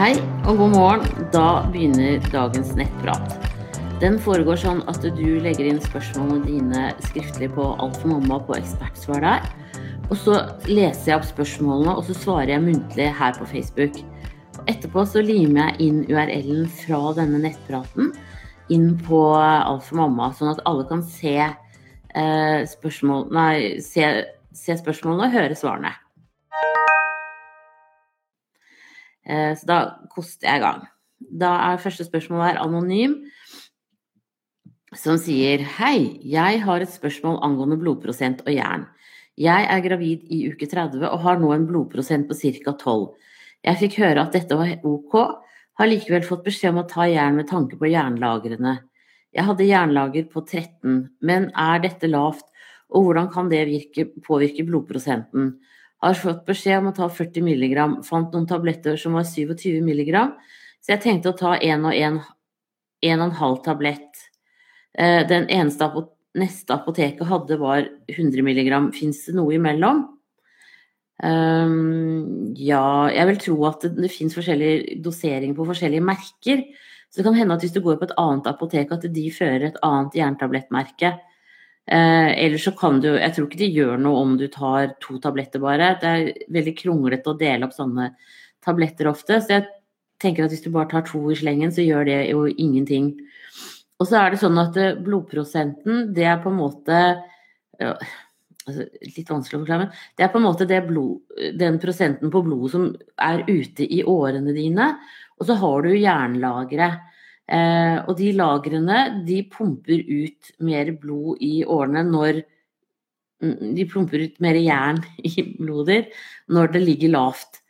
Hei og god morgen. Da begynner dagens nettprat. Den foregår sånn at du legger inn spørsmålene dine skriftlig på Alt for mamma på Ekspertsvar der. Og så leser jeg opp spørsmålene, og så svarer jeg muntlig her på Facebook. Etterpå så limer jeg inn URL-en fra denne nettpraten inn på Alt for mamma, sånn at alle kan se, eh, spørsmål, nei, se, se spørsmålene og høre svarene. Så da koster jeg i gang. Da er første spørsmål her anonym, som sier Hei, jeg har et spørsmål angående blodprosent og jern. Jeg er gravid i uke 30 og har nå en blodprosent på ca. 12. Jeg fikk høre at dette var ok, har likevel fått beskjed om å ta jern med tanke på jernlagrene. Jeg hadde jernlager på 13, men er dette lavt, og hvordan kan det virke, påvirke blodprosenten? Har fått beskjed om å ta 40 mg, fant noen tabletter som var 27 mg, så jeg tenkte å ta én og 1, 1,5 tablett. Eh, den eneste neste apoteket hadde var 100 mg. Fins det noe imellom? Um, ja, jeg vil tro at det, det finnes forskjellige doseringer på forskjellige merker. Så det kan hende at hvis du går på et annet apotek, at de fører et annet jerntablettmerke. Eh, ellers så kan du Jeg tror ikke de gjør noe om du tar to tabletter bare. Det er veldig kronglete å dele opp sånne tabletter ofte. Så jeg tenker at hvis du bare tar to i slengen, så gjør det jo ingenting. Og så er det sånn at eh, blodprosenten, det er på en måte ja, altså, Litt vanskelig å forklare, men det er på en måte blod, den prosenten på blodet som er ute i årene dine. Og så har du jernlagre. Eh, og de lagrene de pumper ut mer blod i årene når mm, De pumper ut mer jern i blodet når det ligger lavt.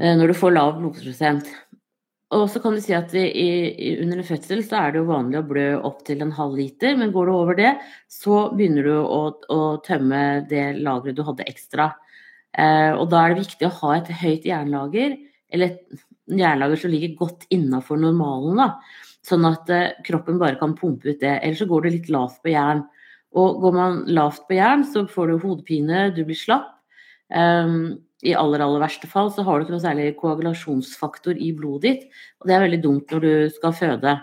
Eh, når du får lav blodprosent. Og så kan du si at i, under en fødsel så er det jo vanlig å blø opp til en halv liter, men går du over det, så begynner du å, å tømme det lageret du hadde ekstra. Eh, og da er det viktig å ha et høyt jernlager, eller et jernlager som ligger godt innafor normalen. da, Sånn at eh, kroppen bare kan pumpe ut det. Ellers så går det litt lavt på jern. Og går man lavt på jern, så får du hodepine, du blir slapp. Um, i aller, aller verste fall så har du ikke noe særlig koagulasjonsfaktor i blodet ditt. Og det er veldig dumt når du skal føde.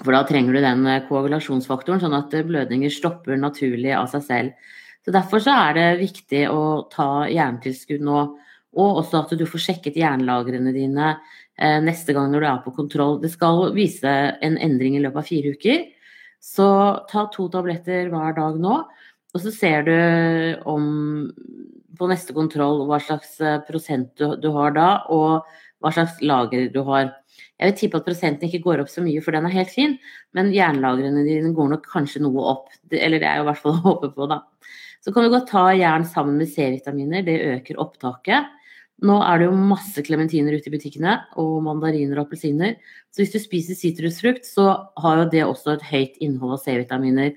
For da trenger du den eh, koagulasjonsfaktoren, sånn at eh, blødninger stopper naturlig av seg selv. Så Derfor så er det viktig å ta jerntilskudd nå, og også at du får sjekket jernlagrene dine eh, neste gang når du er på kontroll. Det skal vise en endring i løpet av fire uker. Så ta to tabletter hver dag nå, og så ser du om på neste kontroll hva slags eh, prosent du, du, har da, og hva slags lager du har. Jeg vil tippe at prosenten ikke går opp så mye, for den er helt fin, men jernlagrene dine går nok kanskje noe opp. Eller det er jo i hvert fall å håpe på, da. Så kan du godt ta jern sammen med C-vitaminer, det øker opptaket. Nå er det jo masse klementiner ute i butikkene, og mandariner og appelsiner. Så hvis du spiser sitrusfrukt, så har jo det også et høyt innhold av C-vitaminer.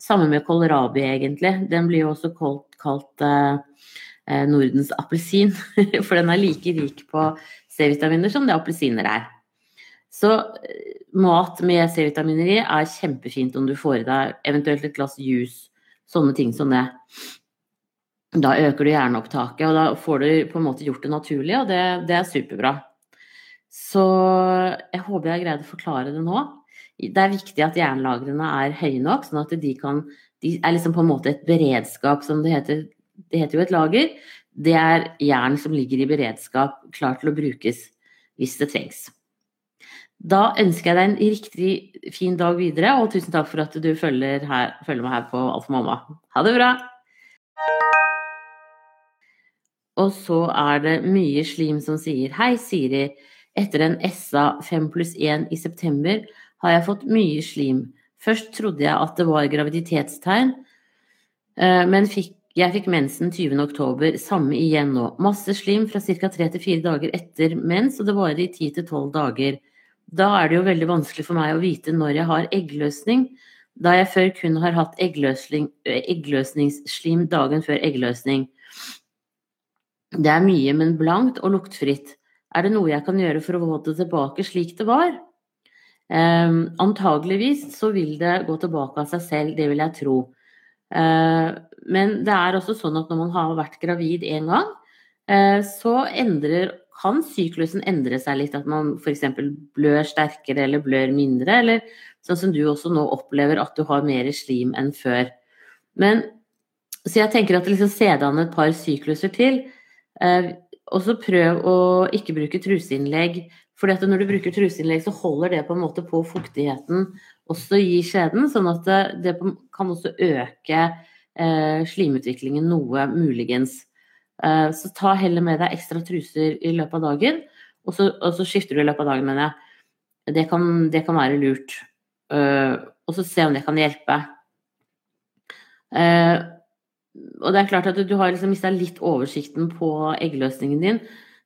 Samme med kålrabi, egentlig. Den blir jo også kalt, kalt uh, Eh, Nordens appelsin. For den er like rik på C-vitaminer som det appelsiner er. Så eh, mat med C-vitaminer i er kjempefint om du får i deg eventuelt et glass juice. Sånne ting som det. Da øker du hjerneopptaket, og da får du på en måte gjort det naturlig, og det, det er superbra. Så jeg håper jeg greide å forklare det nå. Det er viktig at jernlagrene er høye nok, sånn at de kan De er liksom på en måte et beredskap, som det heter det heter jo et lager, det er jern som ligger i beredskap, klar til å brukes hvis det trengs. Da ønsker jeg deg en riktig fin dag videre, og tusen takk for at du følger, her, følger meg her på Alt for mamma. Ha det bra! Og så er det mye slim som sier Hei, Siri. Etter en SA 5 pluss 1 i september har jeg fått mye slim. Først trodde jeg at det var graviditetstegn, eh, men fikk jeg fikk mensen 20. oktober, samme igjen nå. Masse slim fra ca. 3 til 4 dager etter mens, og det varer i 10 til 12 dager. Da er det jo veldig vanskelig for meg å vite når jeg har eggløsning, da jeg før kun har hatt eggløsningsslim dagen før eggløsning. Det er mye, men blankt og luktfritt. Er det noe jeg kan gjøre for å få det tilbake slik det var? Eh, antageligvis så vil det gå tilbake av seg selv, det vil jeg tro. Eh, men det er også sånn at når man har vært gravid én gang, eh, så endrer kan syklusen endre seg litt, at man f.eks. blør sterkere eller blør mindre, eller sånn som du også nå opplever at du har mer slim enn før. Men så jeg tenker at liksom se an et par sykluser til. Eh, og så prøv å ikke bruke truseinnlegg. at når du bruker truseinnlegg, så holder det på en måte på fuktigheten også i skjeden. Sånn at det, kan også øke eh, slimutviklingen noe, muligens. Eh, så ta heller med deg ekstra truser i løpet av dagen, og så, og så skifter du i løpet av dagen, mener jeg. Det kan, det kan være lurt. Uh, og så se om det kan hjelpe. Eh, og det er klart at du har liksom mista litt oversikten på eggløsningen din.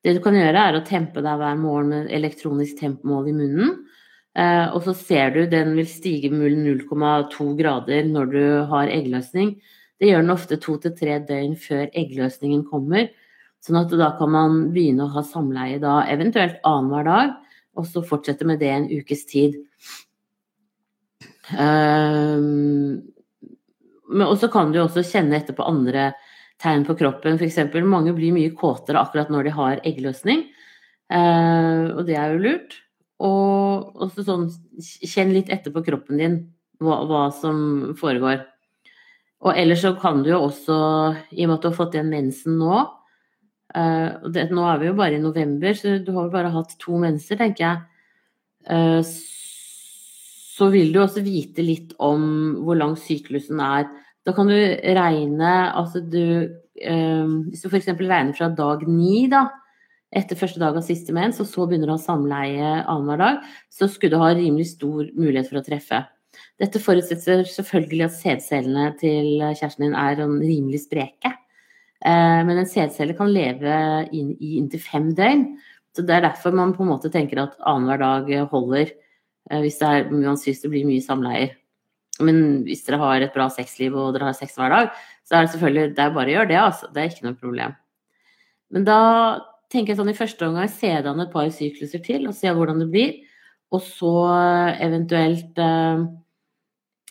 Det du kan gjøre, er å tempe deg hver morgen med elektronisk tempemål i munnen. Eh, og så ser du den vil stige med 0,2 grader når du har eggløsning. Det gjør den ofte to til tre døgn før eggløsningen kommer. Sånn at da kan man begynne å ha samleie da eventuelt annenhver dag, og så fortsette med det en ukes tid. Um, og så kan du også kjenne etter på andre tegn på kroppen. F.eks. mange blir mye kåtere akkurat når de har eggløsning. Eh, og det er jo lurt. Og også sånn kjenn litt etter på kroppen din hva, hva som foregår. Og ellers så kan du jo også, i og med at du har fått igjen mensen nå eh, det, Nå er vi jo bare i november, så du har jo bare hatt to menser, tenker jeg. Så vil du også vite litt om hvor lang syklusen er. Da kan du regne altså du, eh, Hvis du f.eks. regner fra dag ni, da, etter første dag av siste mens, og så begynner du å ha samleie annenhver dag, så skulle du ha rimelig stor mulighet for å treffe. Dette forutsetter selvfølgelig at sædcellene til kjæresten din er sånn rimelig spreke. Eh, men en sædcelle kan leve inn, i inntil fem døgn. Så Det er derfor man på en måte tenker at annenhver dag holder. Eh, hvis det er, syns det blir mye samleier. Men hvis dere har et bra sexliv og dere har sex hver dag, så er det selvfølgelig det er bare å gjøre det, altså. Det er ikke noe problem. Men da tenker jeg sånn i første omgang se deg an et par sykluser til og se hvordan det blir. Og så eventuelt uh,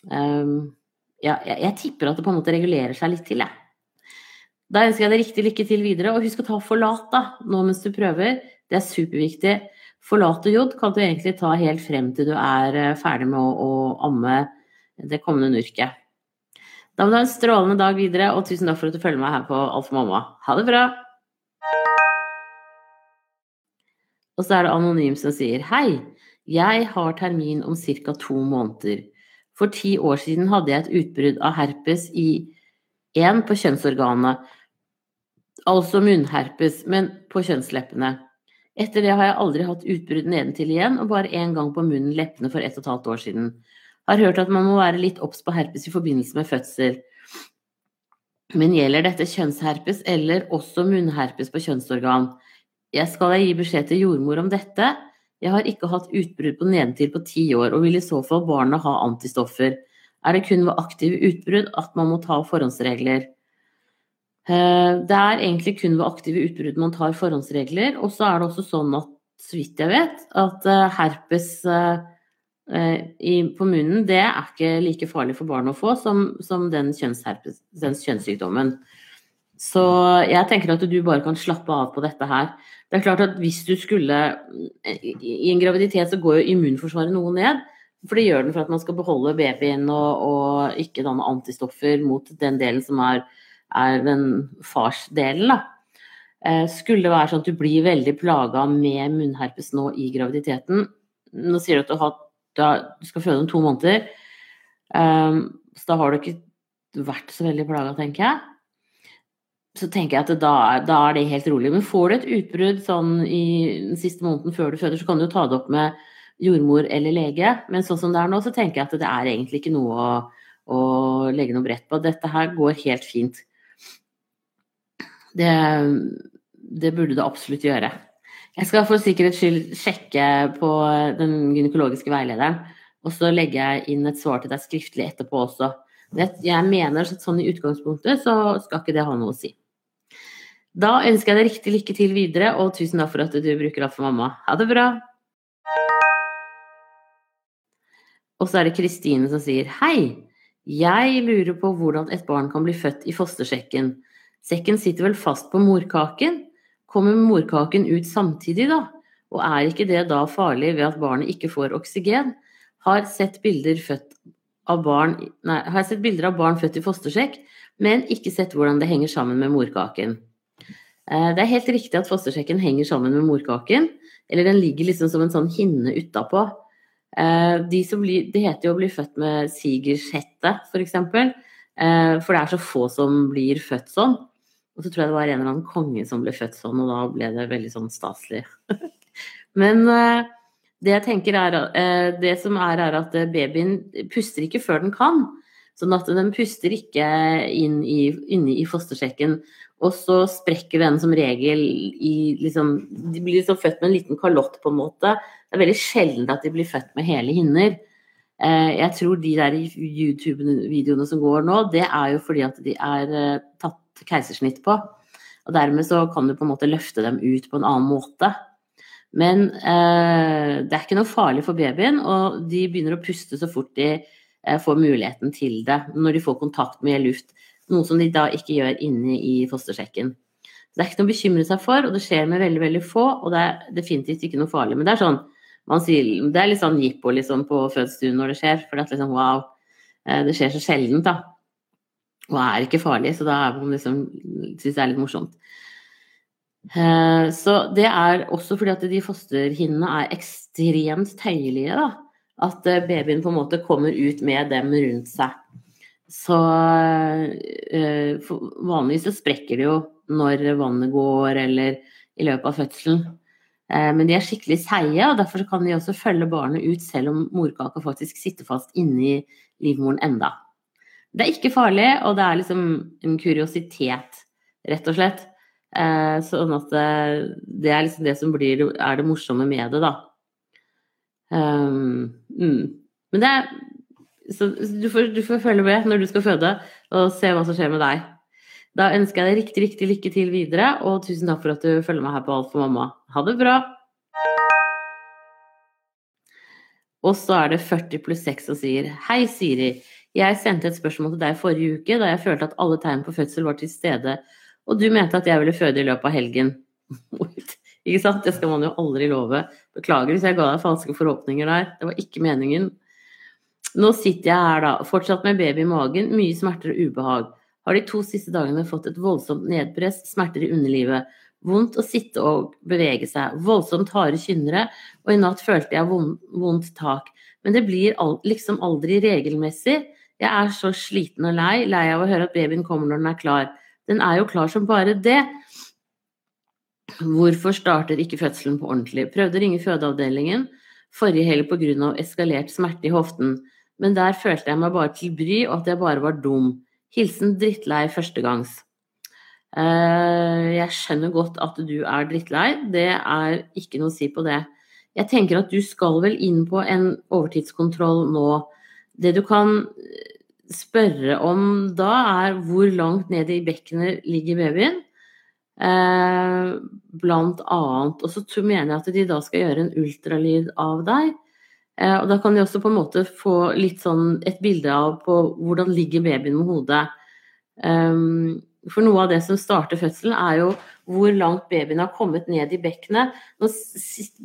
um, Ja, jeg, jeg, tipper at det på en måte regulerer seg litt til, jeg. Da ønsker jeg deg riktig lykke til videre. Og husk å ta forlat da, nå mens du prøver. Det er superviktig. Forlate jod kan du egentlig ta helt frem til du er eh, ferdig med å, å amme det kommende nurket. Da må du ha en strålende dag videre, og tusen takk for at du følger meg her på Alt for mamma. Ha det bra! Og så er det anonym som sier hei, jeg har termin om ca. to måneder. For ti år siden hadde jeg et utbrudd av herpes i én på kjønnsorganet, altså munnherpes, men på kjønnsleppene. Etter det har jeg aldri hatt utbrudd nedentil igjen, og bare én gang på munnen leppene for ett og et halvt år siden. Har hørt at man må være litt obs på herpes i forbindelse med fødsel. Men gjelder dette kjønnsherpes eller også munnherpes på kjønnsorgan? Jeg skal jeg gi beskjed til jordmor om dette? Jeg har ikke hatt utbrudd på nedentil på ti år, og vil i så fall barna ha antistoffer. Er det kun ved aktive utbrudd at man må ta forhåndsregler? Eh, det er egentlig kun ved aktive utbrudd man tar forhåndsregler. Og så er det også sånn at, så vidt jeg vet, at eh, herpes eh, på munnen, det er ikke like farlig for barn å få som, som den, den kjønnssykdommen. Så jeg tenker at du bare kan slappe av på dette her. Det er klart at hvis du skulle I en graviditet så går jo immunforsvaret noe ned. For det gjør den for at man skal beholde babyen og, og ikke danne antistoffer mot den delen som er er den farsdelen, da. Eh, skulle det være sånn at du blir veldig plaga med munnherpes nå i graviditeten Nå sier du at du, har, du skal føde om to måneder, um, så da har du ikke vært så veldig plaga, tenker jeg. Så tenker jeg at da, da, er det helt rolig. Men får du et utbrudd sånn i den siste måneden før du føder, så kan du jo ta det opp med jordmor eller lege. Men sånn som det er nå, så tenker jeg at det er egentlig ikke noe å, å legge noe brett på. Dette her går helt fint. Det, det burde det absolutt gjøre. Jeg skal for sikkerhets skyld sjekke på den gynekologiske veilederen, og så legger jeg inn et svar til deg skriftlig etterpå også. Jeg mener at sånn i utgangspunktet så skal ikke det ha noe å si. Da ønsker jeg deg riktig lykke til videre, og tusen takk for at du bruker alt for mamma. Ha det bra! Og så er det Kristine som sier hei. Jeg lurer på hvordan et barn kan bli født i fostersekken. Sekken sitter vel fast på morkaken? kommer morkaken ut samtidig, da? Og er ikke det da farlig ved at barnet ikke får oksygen? Har sett bilder, av barn, nei, har sett bilder av barn født i fostersjekk, men ikke sett hvordan det henger sammen med morkaken. Eh, det er helt riktig at fostersjekken henger sammen med morkaken, eller den ligger liksom som en sånn hinne utapå. De som blir, det heter jo å bli født med sigershette, f.eks. For, eh, for det er så få som blir født sånn. Og så tror jeg det var en eller annen konge som ble født sånn, og da ble det veldig sånn staselig. Men uh, det jeg tenker er uh, Det som er, er at babyen puster ikke før den kan. Sånn at den puster ikke inn i, inne i fostersjekken. Og så sprekker den som regel i liksom De blir liksom født med en liten kalott, på en måte. Det er veldig sjelden at de blir født med hele hinner. Uh, jeg tror de der YouTube-videoene som går nå, det er jo fordi at de er tatt keisersnitt på. Og dermed så kan du på en måte løfte dem ut på en annen måte. Men eh, det er ikke noe farlig for babyen, og de begynner å puste så fort de eh, får muligheten til det. Når de får kontakt med luft. Noe som de da ikke gjør inne i fostersekken. Så det er ikke noe å bekymre seg for, og det skjer med veldig veldig få. Og det er definitivt ikke noe farlig. Men det er sånn sier, det er litt sånn jippo liksom, på fødestuen når det skjer. For det er liksom wow, eh, det skjer så sjeldent, da. Og er ikke farlig, så da er man liksom syns det er litt morsomt. Eh, så det er også fordi at de fosterhinnene er ekstremt tøyelige, da. At eh, babyen på en måte kommer ut med dem rundt seg. Så vanligvis så sprekker det jo når vannet går, eller i løpet av fødselen. Men de er skikkelig seige, og derfor kan de også følge barnet ut selv om morkaka faktisk sitter fast inni livmoren enda. Det er ikke farlig, og det er liksom en kuriositet, rett og slett. Eh, sånn at det, eh, det, er liksom det som blir, er det morsomme med det, da. Um, mm. Men det er Så du får, du får følge med når du skal føde, og se hva som skjer med deg. Da ønsker jeg deg riktig, riktig lykke til videre, og tusen takk for at du følger meg her på Alt for mamma. Ha det bra! Og så er det 40 pluss 6 og sier Hei, Siri. Jeg sendte et spørsmål til deg forrige uke da jeg følte at alle tegn på fødsel var til stede, og du mente at jeg ville føde i løpet av helgen. ikke sant? Det skal man jo aldri love. Beklager hvis jeg ga deg falske forhåpninger der. Det var ikke meningen. Nå sitter jeg her, da, fortsatt med baby i magen, mye smerter og ubehag. Har de to siste dagene fått et voldsomt nedpress, smerter i underlivet. Vondt å sitte og bevege seg. Voldsomt harde kynnere, og i natt følte jeg vondt, tak. Men det blir liksom aldri regelmessig. Jeg er så sliten og lei, lei av å høre at babyen kommer når den er klar. Den er jo klar som bare det. Hvorfor starter ikke fødselen på ordentlig? Prøvde å ringe fødeavdelingen forrige helg pga. eskalert smerte i hoften, men der følte jeg meg bare til bry og at jeg bare var dum. Hilsen drittlei førstegangs. Eh, jeg skjønner godt at du er drittlei, det er ikke noe å si på det. Jeg tenker at du skal vel inn på en overtidskontroll nå. Det du kan spørre om da, er hvor langt ned i bekkenet ligger babyen. Eh, blant annet. Og så mener jeg at de da skal gjøre en ultralyd av deg. Eh, og da kan de også på en måte få litt sånn et bilde av på hvordan ligger babyen med hodet. Um, for noe av det som starter fødselen, er jo hvor langt babyen har kommet ned i bekkenet. Nå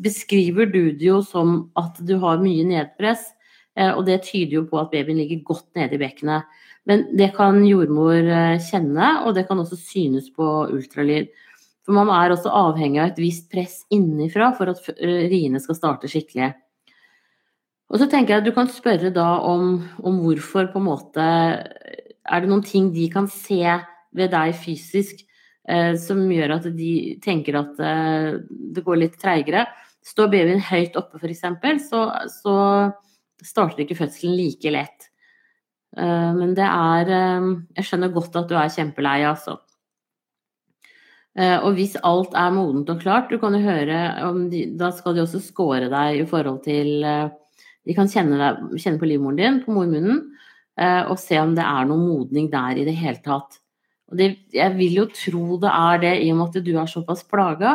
beskriver du det jo som at du har mye nedpress. Eh, og det tyder jo på at babyen ligger godt nede i bekkenet. Men det kan jordmor eh, kjenne, og det kan også synes på ultralyd. For man er også avhengig av et visst press innenfra for at eh, riene skal starte skikkelig. Og så tenker jeg at du kan spørre da om, om hvorfor på en måte Er det noen ting de kan se ved deg fysisk eh, som gjør at de tenker at eh, det går litt treigere? Står babyen høyt oppe f.eks., så, så starter ikke fødselen like lett. Eh, men det er eh, Jeg skjønner godt at du er kjempelei, altså. Eh, og hvis alt er modent og klart, du kan jo høre om de, Da skal de også score deg i forhold til De kan kjenne, deg, kjenne på livmoren din, på mormunnen, og se om det er noe modning der i det hele tatt. Og det, jeg vil jo tro det er det, i og med at du er såpass plaga.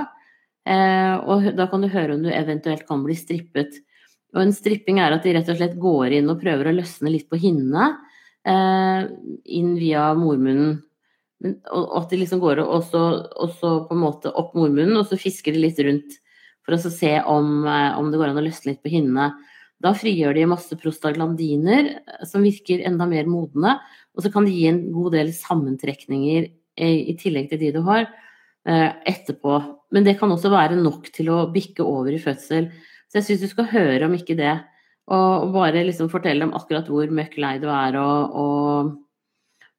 og da kan du høre om du eventuelt kan bli strippet. Og en stripping er at de rett og slett går inn og prøver å løsne litt på hinnene eh, inn via mormunnen. Og, at de liksom går og så, på en måte opp mormunnen, og så fisker de litt rundt for å se om, eh, om det går an å løsne litt på hinnene. Da frigjør de masse prostaglandiner eh, som virker enda mer modne, og så kan de gi en god del sammentrekninger i tillegg til de du har, etterpå. Men det kan også være nok til å bikke over i fødsel. Så jeg syns du skal høre om ikke det. Og, bare liksom fortelle dem akkurat hvor møkk lei du er, og, og,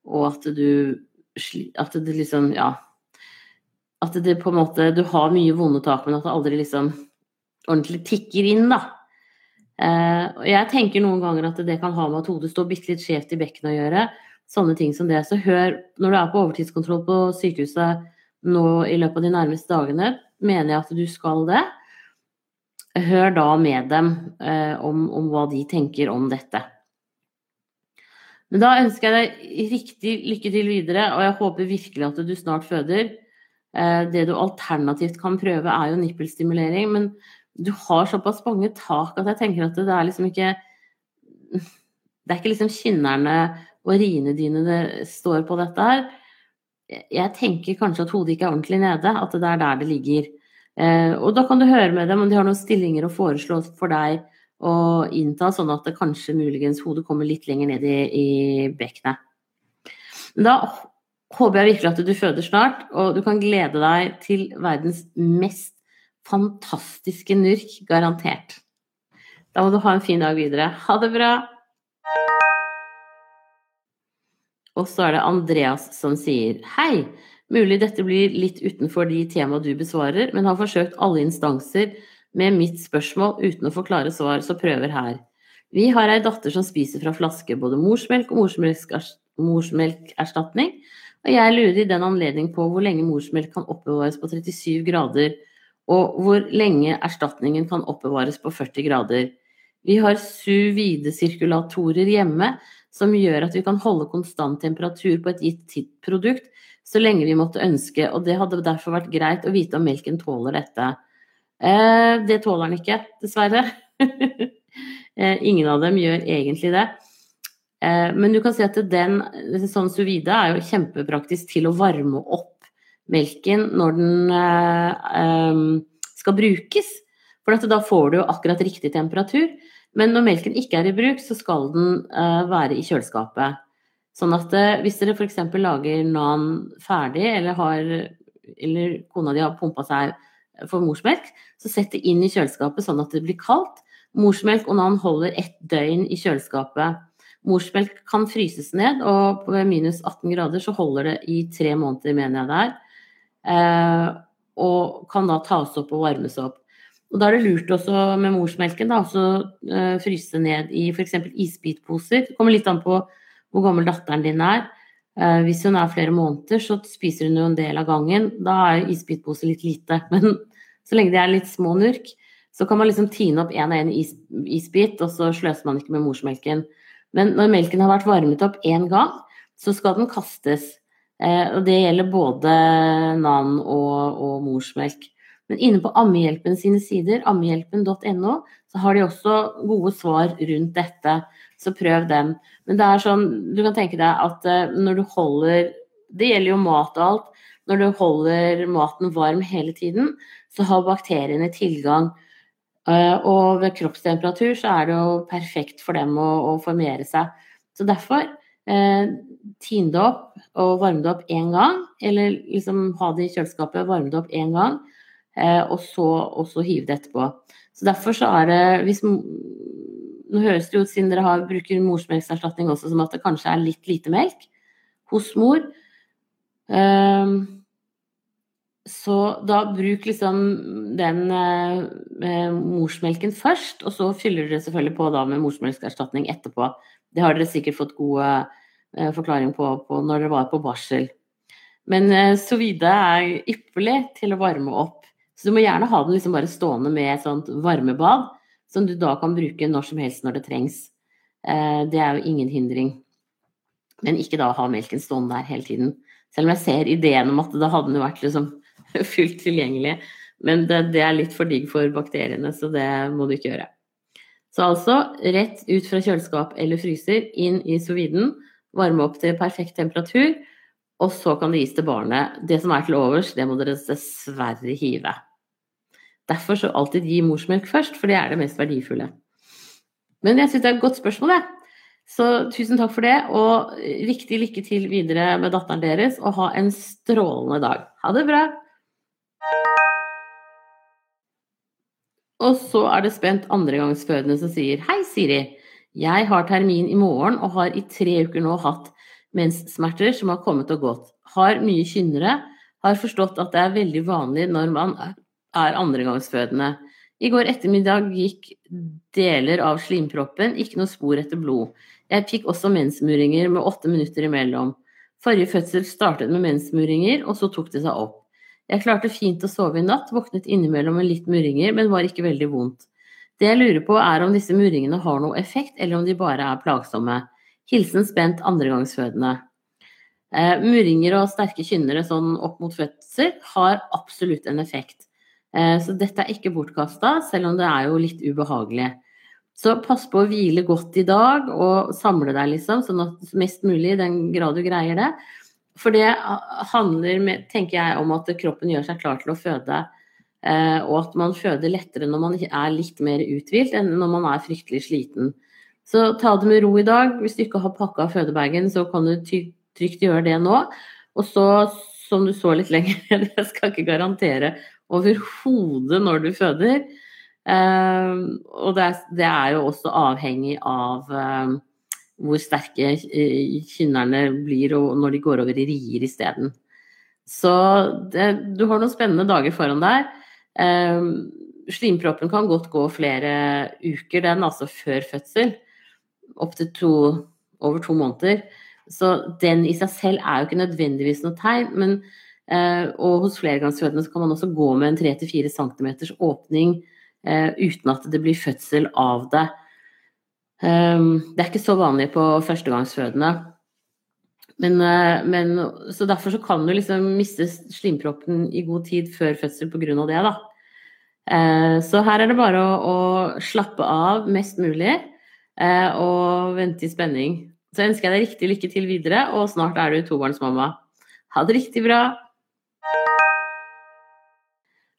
og, at du At det liksom Ja. At det på en måte Du har mye vonde tak, men at det aldri liksom ordentlig tikker inn, da. Eh, og jeg tenker noen ganger at det kan ha med at hodet står bitte litt skjevt i bekkenet å gjøre. Sånne ting som det. Så hør, når du er på overtidskontroll på sykehuset nå i løpet av de nærmeste dagene, mener jeg at du skal det hør da med dem eh, om, om, hva de tenker om dette. Men da ønsker jeg deg riktig lykke til videre, og jeg håper virkelig at du snart føder. Eh, det du alternativt kan prøve, er jo nippelstimulering, men du har såpass mange tak at jeg tenker at det er liksom ikke Det er ikke liksom kynnerne og riene dine det står på dette her. Jeg tenker kanskje at hodet ikke er ordentlig nede, at det er der det ligger. Eh, og da kan du høre med dem om de har noen stillinger å foreslå for deg å innta, sånn at det kanskje muligens hodet kommer litt lenger ned i, i bekkenet. Da håper jeg virkelig at du føder snart, og du kan glede deg til verdens mest fantastiske nurk, garantert. Da må du ha en fin dag videre. Ha det bra! Og så er det Andreas som sier hei. Mulig dette blir litt utenfor de tema du besvarer, men har forsøkt alle instanser med mitt spørsmål uten å få klare svar, så prøver her. Vi har ei datter som spiser fra flaske både morsmelk og morsmelkerstatning, og jeg lurer i den anledning på hvor lenge morsmelk kan oppbevares på 37 grader, og hvor lenge erstatningen kan oppbevares på 40 grader. Vi har suvide-sirkulatorer hjemme som gjør at vi kan holde konstant temperatur på et gitt produkt så lenge vi måtte ønske, og det hadde derfor vært greit å vite om melken tåler dette. Eh, det tåler den ikke, dessverre. eh, ingen av dem gjør egentlig det. Eh, men du kan si at den, sånn suvide vide er jo kjempepraktisk til å varme opp melken når den eh, skal brukes. For da får du akkurat riktig temperatur. Men når melken ikke er i bruk, så skal den eh, være i kjøleskapet. Sånn at eh, hvis dere f.eks. lager nan ferdig, eller, har, eller kona di har pumpa seg for morsmelk, så sett det inn i kjøleskapet sånn at det blir kaldt. Morsmelk og nan holder ett døgn i kjøleskapet. Morsmelk kan fryses ned, og ved minus 18 grader så holder det i tre måneder, mener jeg det er. Eh, og kan da tas opp og varmes opp. Og da er det lurt også med morsmelken da, også eh, fryse ned i f.eks. isbitposer. Det kommer litt an på hvor gammel datteren din er. Eh, hvis hun er flere måneder, så spiser hun jo en del av gangen. Da er isbitpose litt lite. Men så lenge de er litt små nurk, så kan man liksom tine opp én og én is, isbit, og så sløser man ikke med morsmelken. Men når melken har vært varmet opp én gang, så skal den kastes. Eh, og det gjelder både nan og, og morsmelk. Men inne på Ammehjelpen sine sider, ammehjelpen.no, så har de også gode svar rundt dette. Så prøv dem. Men det er sånn, du kan tenke deg at eh, når du holder Det gjelder jo mat og alt. Når du holder maten varm hele tiden, så har bakteriene tilgang. Eh, og ved kroppstemperatur så er det jo perfekt for dem å, å formere seg. Så derfor eh, tin det opp og varme det opp én gang. Eller liksom ha det i kjøleskapet, varme det opp én gang. Eh, og så, og hive det etterpå. Så derfor så er det hvis nå høres det ut, siden dere har, bruker morsmelkserstatning også, som at det kanskje er litt lite melk hos mor. Um, så da bruk liksom den eh, morsmelken først, og så fyller dere selvfølgelig på da med morsmelkerstatning etterpå. Det har dere sikkert fått gode eh, forklaring på, på, når dere var på barsel. Men eh, sovide er ypperlig til å varme opp. Så du må gjerne ha den liksom bare stående med et sånt varmebad som du da kan bruke når som helst når det trengs. Eh, det er jo ingen hindring. Men ikke da ha melken stående der hele tiden. Selv om jeg ser ideen om at da hadde den jo vært liksom fullt tilgjengelig. Men det, det, er litt for digg for bakteriene, så det må du ikke gjøre. Så altså rett ut fra kjøleskap eller fryser, inn i soviden, varme opp til perfekt temperatur, og så kan det gis til barnet. Det som er til overs, det må dere dessverre hive. Derfor så alltid gi morsmelk først, for det er det mest verdifulle. Men jeg syns det er et godt spørsmål, jeg. Så tusen takk for det, og riktig lykke til videre med datteren deres, og ha en strålende dag. Ha det bra! Og så er det spent andregangsfødende som sier Hei, Siri. Jeg har termin i morgen og har i tre uker nå hatt menssmerter som har kommet og gått. Har mye kynnere. Har forstått at det er veldig vanlig når man er andregangsfødende. I går ettermiddag gikk deler av slimproppen, ikke noe spor etter blod. Jeg fikk også mensmuringer med åtte minutter imellom. Forrige fødsel startet med mensmuringer, og så tok det seg opp. Jeg klarte fint å sove i natt, våknet innimellom med litt murringer, men var ikke veldig vondt. Det jeg lurer på er om disse murringene har noe effekt, eller om de bare er plagsomme. Hilsen spent andregangsfødende. Eh, murringer og sterke kynnere sånn opp mot fødsel har absolutt en effekt. Eh, så dette er ikke bortkasta, selv om det er jo litt ubehagelig. Så pass på å hvile godt i dag, og samle deg, liksom, sånn at mest mulig i den grad du greier det. For det handler, med, tenker jeg, om at kroppen gjør seg klar til å føde. Eh, og at man føder lettere når man er litt mer uthvilt enn når man er fryktelig sliten. Så ta det med ro i dag. Hvis du ikke har pakka fødebagen, så kan du trygt gjøre det nå. Og så, som du så litt lenger, jeg skal ikke garantere overhodet når du føder. Uh, og det er, jo også avhengig av uh, hvor sterke eh, kynnerne blir og når de går over i rier isteden. Så det, du har noen spennende dager foran deg. Eh, slimproppen kan godt gå flere uker, den altså før fødsel. Opptil over to måneder. Så den i seg selv er jo ikke nødvendigvis noe tegn, men Eh, og hos flergangsfødende kan man også gå med en 3-4 cm åpning eh, uten at det blir fødsel av det. Ehm, det er ikke så vanlig på førstegangsfødende. Men, eh, men, så derfor så kan du liksom miste slimproppen i god tid før fødsel pga. det, da. Så her er det bare å, å slappe av mest mulig og vente i spenning. Så ønsker jeg deg riktig lykke til videre, og snart er du tobarnsmamma. Ha det riktig bra!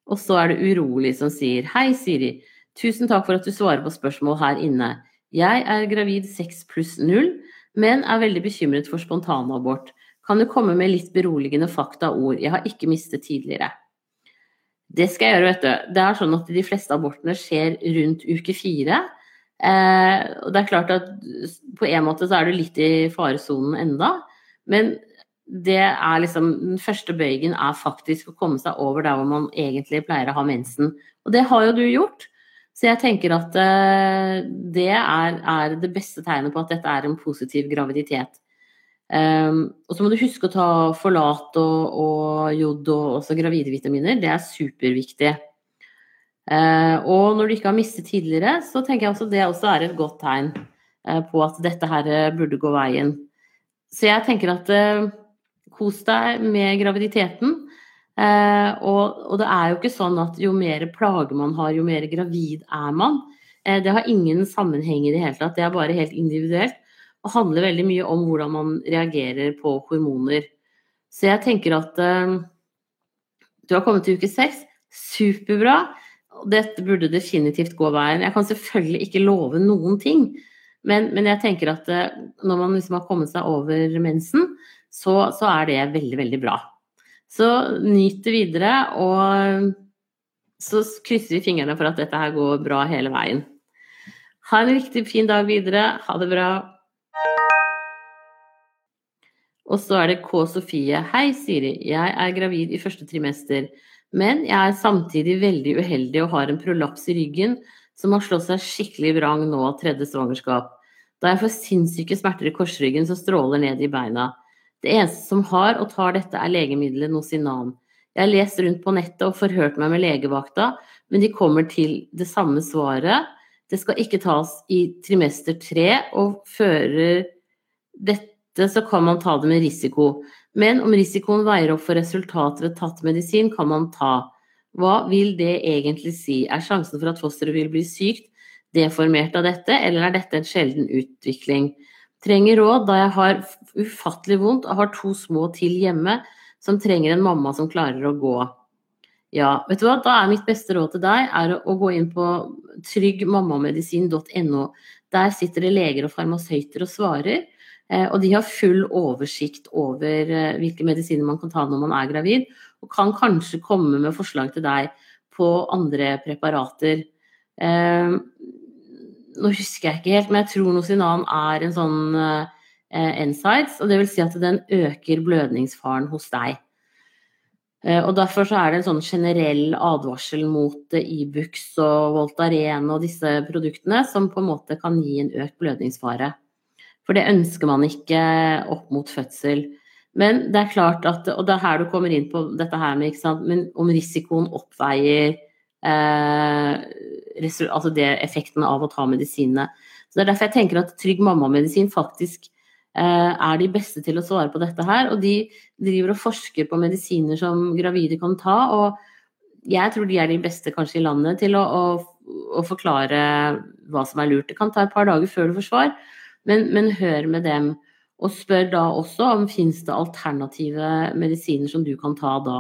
Og så er det Urolig som sier Hei, Siri. Tusen takk for at du svarer på spørsmål her inne. Jeg er gravid 6 pluss 0, men er veldig bekymret for spontanabort. Kan du komme med litt beroligende fakta og ord? Jeg har ikke mistet tidligere. Det skal jeg gjøre, vet du. Det er sånn at de fleste abortene skjer rundt uke fire. Eh, og det er klart at på en måte så er du litt i faresonen enda. Men det er liksom Den første bøygen er faktisk å komme seg over der hvor man egentlig pleier å ha mensen. Og det har jo du gjort. Så jeg tenker at uh, det er, er, det beste tegnet på at dette er en positiv graviditet. Um, og så må du huske å ta forlat og, og jod og også gravide vitaminer. Det er superviktig. Uh, og når du ikke har mistet tidligere, så tenker jeg også det også er et godt tegn uh, på at dette her burde gå veien. Så jeg tenker at kos deg med graviditeten. Eh, og, og, det er jo ikke sånn at jo mer plager man har, jo mer gravid er man. Eh, det har ingen sammenheng i det hele tatt, det er bare helt individuelt. Og handler veldig mye om hvordan man reagerer på hormoner. Så jeg tenker at eh, du har kommet til uke seks. Superbra. Dette burde definitivt gå veien. Jeg kan selvfølgelig ikke love noen ting, men, men jeg tenker at eh, når man liksom har kommet seg over mensen, så, så er det veldig, veldig bra. Så nyt det videre, og så krysser vi fingrene for at dette her går bra hele veien. Ha en riktig fin dag videre. Ha det bra. Og så er det K. Sofie. Hei, Siri. Jeg er gravid i første trimester. Men jeg er samtidig veldig uheldig og har en prolaps i ryggen som har slått seg skikkelig vrang nå tredje svangerskap. Da jeg får sinnssyke smerter i korsryggen som stråler ned i beina. Det eneste som har og tar dette, er legemiddelet Nosinan. Jeg har lest rundt på nettet og forhørt meg med legevakta, men de kommer til det samme svaret. Det skal ikke tas i trimester tre, og fører dette, så kan man ta det med risiko. Men om risikoen veier opp for resultatet ved tatt medisin, kan man ta. Hva vil det egentlig si? Er sjansen for at fosteret vil bli sykt deformert av dette, eller er dette en sjelden utvikling? Trenger råd da jeg har ufattelig vondt og har to små til hjemme som trenger en mamma som klarer å gå. Ja, vet du hva, da er mitt beste råd til deg er å gå inn på tryggmammamedisin.no. Der sitter det leger og farmasøyter og svarer. Eh, og de har full oversikt over eh, hvilke medisiner man kan ta når man er gravid, og kan kanskje komme med forslag til deg på andre preparater. Eh, nå husker jeg ikke helt, men jeg tror Nosinan er en sånn NSIDES, og det vil si at den øker blødningsfaren hos deg. Og Derfor så er det en sånn generell advarsel mot Ibux e og Voltaren og disse produktene, som på en måte kan gi en økt blødningsfare. For det ønsker man ikke opp mot fødsel. Men det er klart at Og det er her du kommer inn på dette her med sant, om risikoen oppveier eh, altså det effekten av å ta medisinene. Så Det er derfor jeg tenker at Trygg mamma-medisin faktisk eh, er de beste til å svare på dette her. Og de driver og forsker på medisiner som gravide kan ta. Og jeg tror de er de beste kanskje i landet til å, å, å forklare hva som er lurt. Det kan ta et par dager før du får svar. Men, men hør med dem. Og spør da også om fins det alternative medisiner som du kan ta da.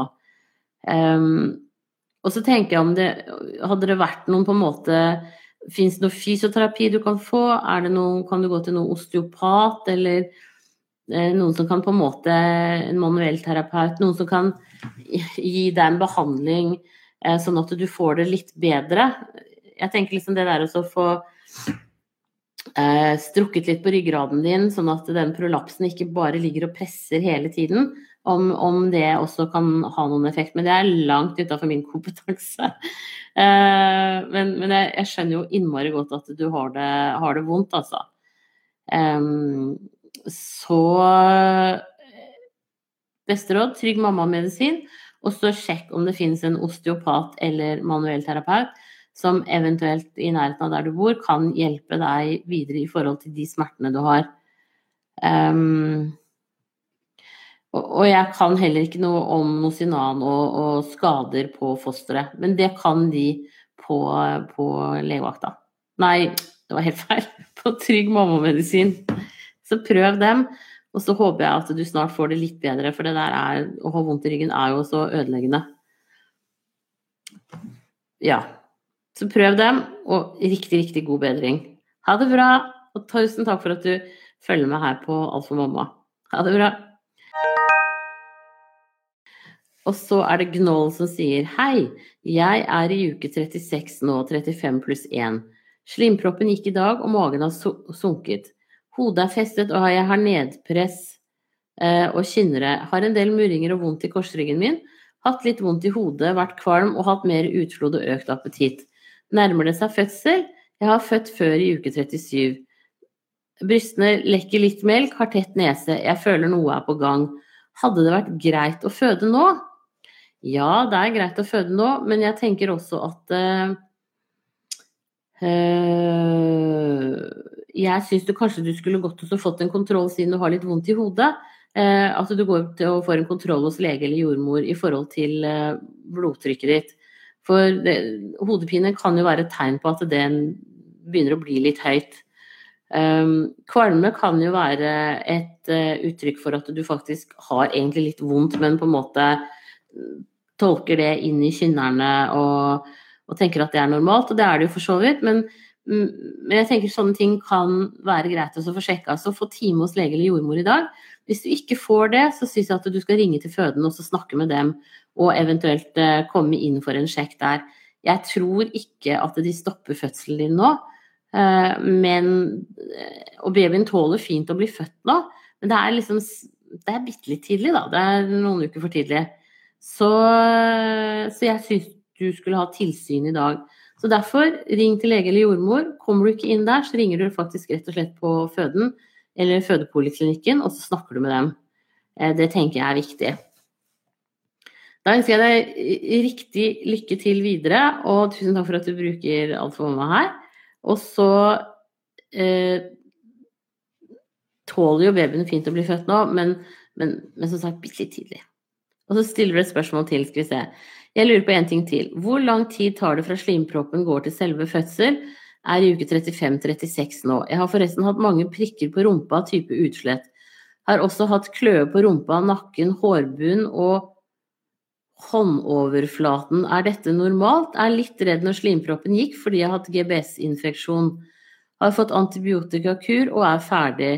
Um, og så tenker jeg om det Hadde det vært noen på en måte Fins det noe fysioterapi du kan få? Er det noen, kan du gå til noen osteopat, eller eh, noen som kan på en måte En manuell terapeut? Noen som kan gi deg en behandling eh, sånn at du får det litt bedre? Jeg tenker liksom det der å få eh, strukket litt på ryggraden din, sånn at den prolapsen ikke bare ligger og presser hele tiden. Om, om det også kan ha noen effekt. Men det er langt utafor min kompetanse. Uh, men, men jeg, jeg, skjønner jo innmari godt at du har det, har det vondt, altså. Um, så Beste råd trygg mamma-medisin, Og så sjekk om det finnes en osteopat eller manuell terapeut som eventuelt i nærheten av der du bor, kan hjelpe deg videre i forhold til de smertene du har. Um, og, jeg kan heller ikke noe om nosinan og, og skader på fosteret, men det kan de på, på legevakta. Nei, det var helt feil. På Trygg mammamedisin. Så prøv dem. Og så håper jeg at du snart får det litt bedre, for det der er, å ha vondt i ryggen er jo så ødeleggende. Ja. Så prøv dem, og riktig, riktig god bedring. Ha det bra, og tusen takk for at du følger med her på Alt for mamma. Ha det bra. Og så er det Gnoll som sier Hei, jeg er i uke 36 nå, 35 pluss 1. Slimproppen gikk i dag, og magen har sunket. Hodet er festet, og jeg har nedpress eh, og kynnere. Har en del murringer og vondt i korsryggen min. Hatt litt vondt i hodet, vært kvalm og hatt mer utflod og økt appetitt. Nærmer det seg fødsel? Jeg har født før i uke 37. Brystene lekker litt melk, har tett nese, jeg føler noe er på gang. Hadde det vært greit å føde nå? Ja, det er greit å føde nå, men jeg tenker også at uh, Jeg syns kanskje du skulle gått og fått en kontroll siden du har litt vondt i hodet. Uh, at du går til og får en kontroll hos lege eller jordmor i forhold til uh, blodtrykket ditt. For det, hodepine kan jo være et tegn på at den begynner å bli litt høyt. Um, kvalme kan jo være et uh, uttrykk for at du faktisk har egentlig litt vondt, men på en måte tolker det inn i kynnerne og, og, tenker at det er normalt, og det er det jo for så vidt. Men, mm, men jeg tenker sånne ting kan være greit å få sjekka. Så få time hos lege eller jordmor i dag. Hvis du ikke får det, så syns jeg at du skal ringe til fødende og snakke med dem og eventuelt eh, komme inn for en sjekk der. Jeg tror ikke at de stopper fødselen din nå, eh, men eh, Og babyen tåler fint å bli født nå, men det er liksom Det er bitte litt tidlig, da. Det er noen uker for tidlig. Så, så jeg syns du skulle ha tilsyn i dag. Så derfor, ring til lege eller jordmor. Kommer du ikke inn der, så ringer du faktisk rett og slett på føden eller fødepoliklinikken, og så snakker du med dem. Det tenker jeg er viktig. Da ønsker jeg deg riktig lykke til videre, og tusen takk for at du bruker alt for mamma her. Og så eh, tåler jo babyen fint å bli født nå, men, men, men som sagt bitte litt tidlig. Og så stiller du et spørsmål til, skal vi se. Jeg lurer på en ting til. Hvor lang tid tar det fra slimproppen går til selve fødsel? Er i uke 35-36 nå. Jeg har forresten hatt mange prikker på rumpa type utslett. Har også hatt kløe på rumpa, nakken, hårbunn og håndoverflaten. Er dette normalt? Er litt redd når slimproppen gikk fordi jeg har hatt GBS-infeksjon. Har fått antibiotikakur og er ferdig.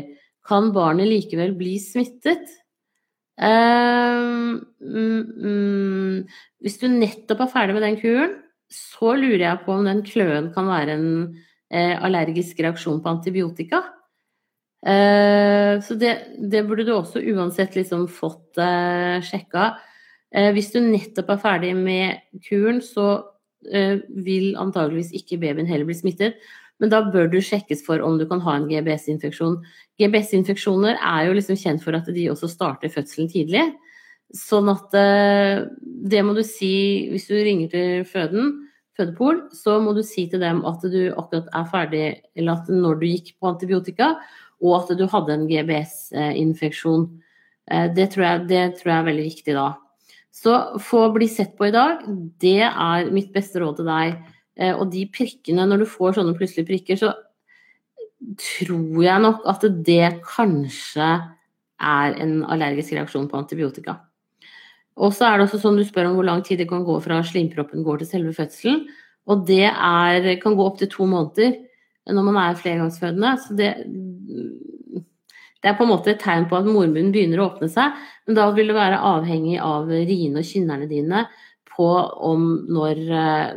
Kan barnet likevel bli smittet? Uh, mm, hvis du nettopp er ferdig med den kuren, så lurer jeg på om den kløen kan være en uh, allergisk reaksjon på antibiotika. Uh, så det, det, burde du også uansett liksom fått uh, sjekka. Hvis du nettopp er ferdig med kuren, så vil antageligvis ikke babyen heller bli smittet. Men da bør du sjekkes for om du kan ha en GBS-infeksjon. GBS-infeksjoner er jo liksom kjent for at de også starter fødselen tidlig. Sånn at det må du si hvis du ringer til føden, fødepol, så må du si til dem at du akkurat er ferdig, eller at når du gikk på antibiotika, og at du hadde en GBS-infeksjon. Eh, det, det tror jeg er veldig viktig da. Så få bli sett på i dag, det er mitt beste råd til deg. Eh, og de prikkene, når du får sånne plutselige prikker, så tror jeg nok at det kanskje er en allergisk reaksjon på antibiotika. Og så er det også sånn du spør om hvor lang tid det kan gå fra slimproppen går til selve fødselen. Og det er, kan gå opptil to måneder når man er flergangsfødende. Så det, det er på en måte et tegn på at mormunnen begynner å åpne seg, men da vil det være avhengig av riene og kynnerne dine på om når,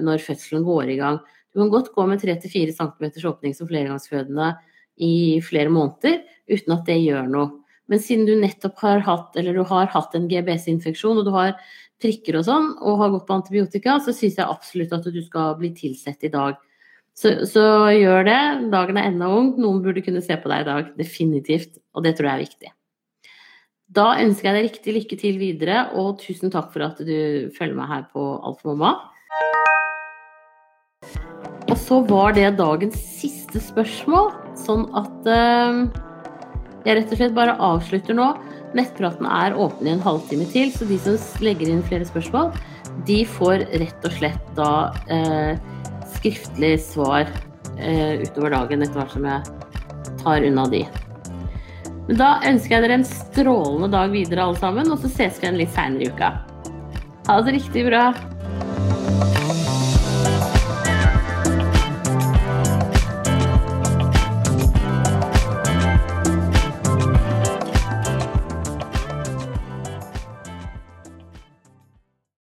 når, fødselen går i gang. Du kan godt gå med 3-4 cm åpning som flergangsfødende i flere måneder uten at det gjør noe. Men siden du nettopp har hatt, har hatt en GBS-infeksjon og du har prikker og sånn, og har gått på antibiotika, så syns jeg absolutt at du skal bli tilsett i dag. Så, så, gjør det. Dagen er ennå ung. Noen burde kunne se på deg i dag. Definitivt. Og det tror jeg er viktig. Da ønsker jeg deg riktig lykke til videre, og tusen takk for at du følger meg her på Alt for mamma. Og så var det dagens siste spørsmål, sånn at uh, jeg rett og slett bare avslutter nå. Nettpraten er åpen i en halvtime til, så de som legger inn flere spørsmål, de får rett og slett da uh, skriftlig svar eh, utover dagen etter hvert som jeg tar unna de. Da ønsker jeg dere en strålende dag videre alle sammen, og så ses vi igjen litt seinere i uka. Ha det riktig bra.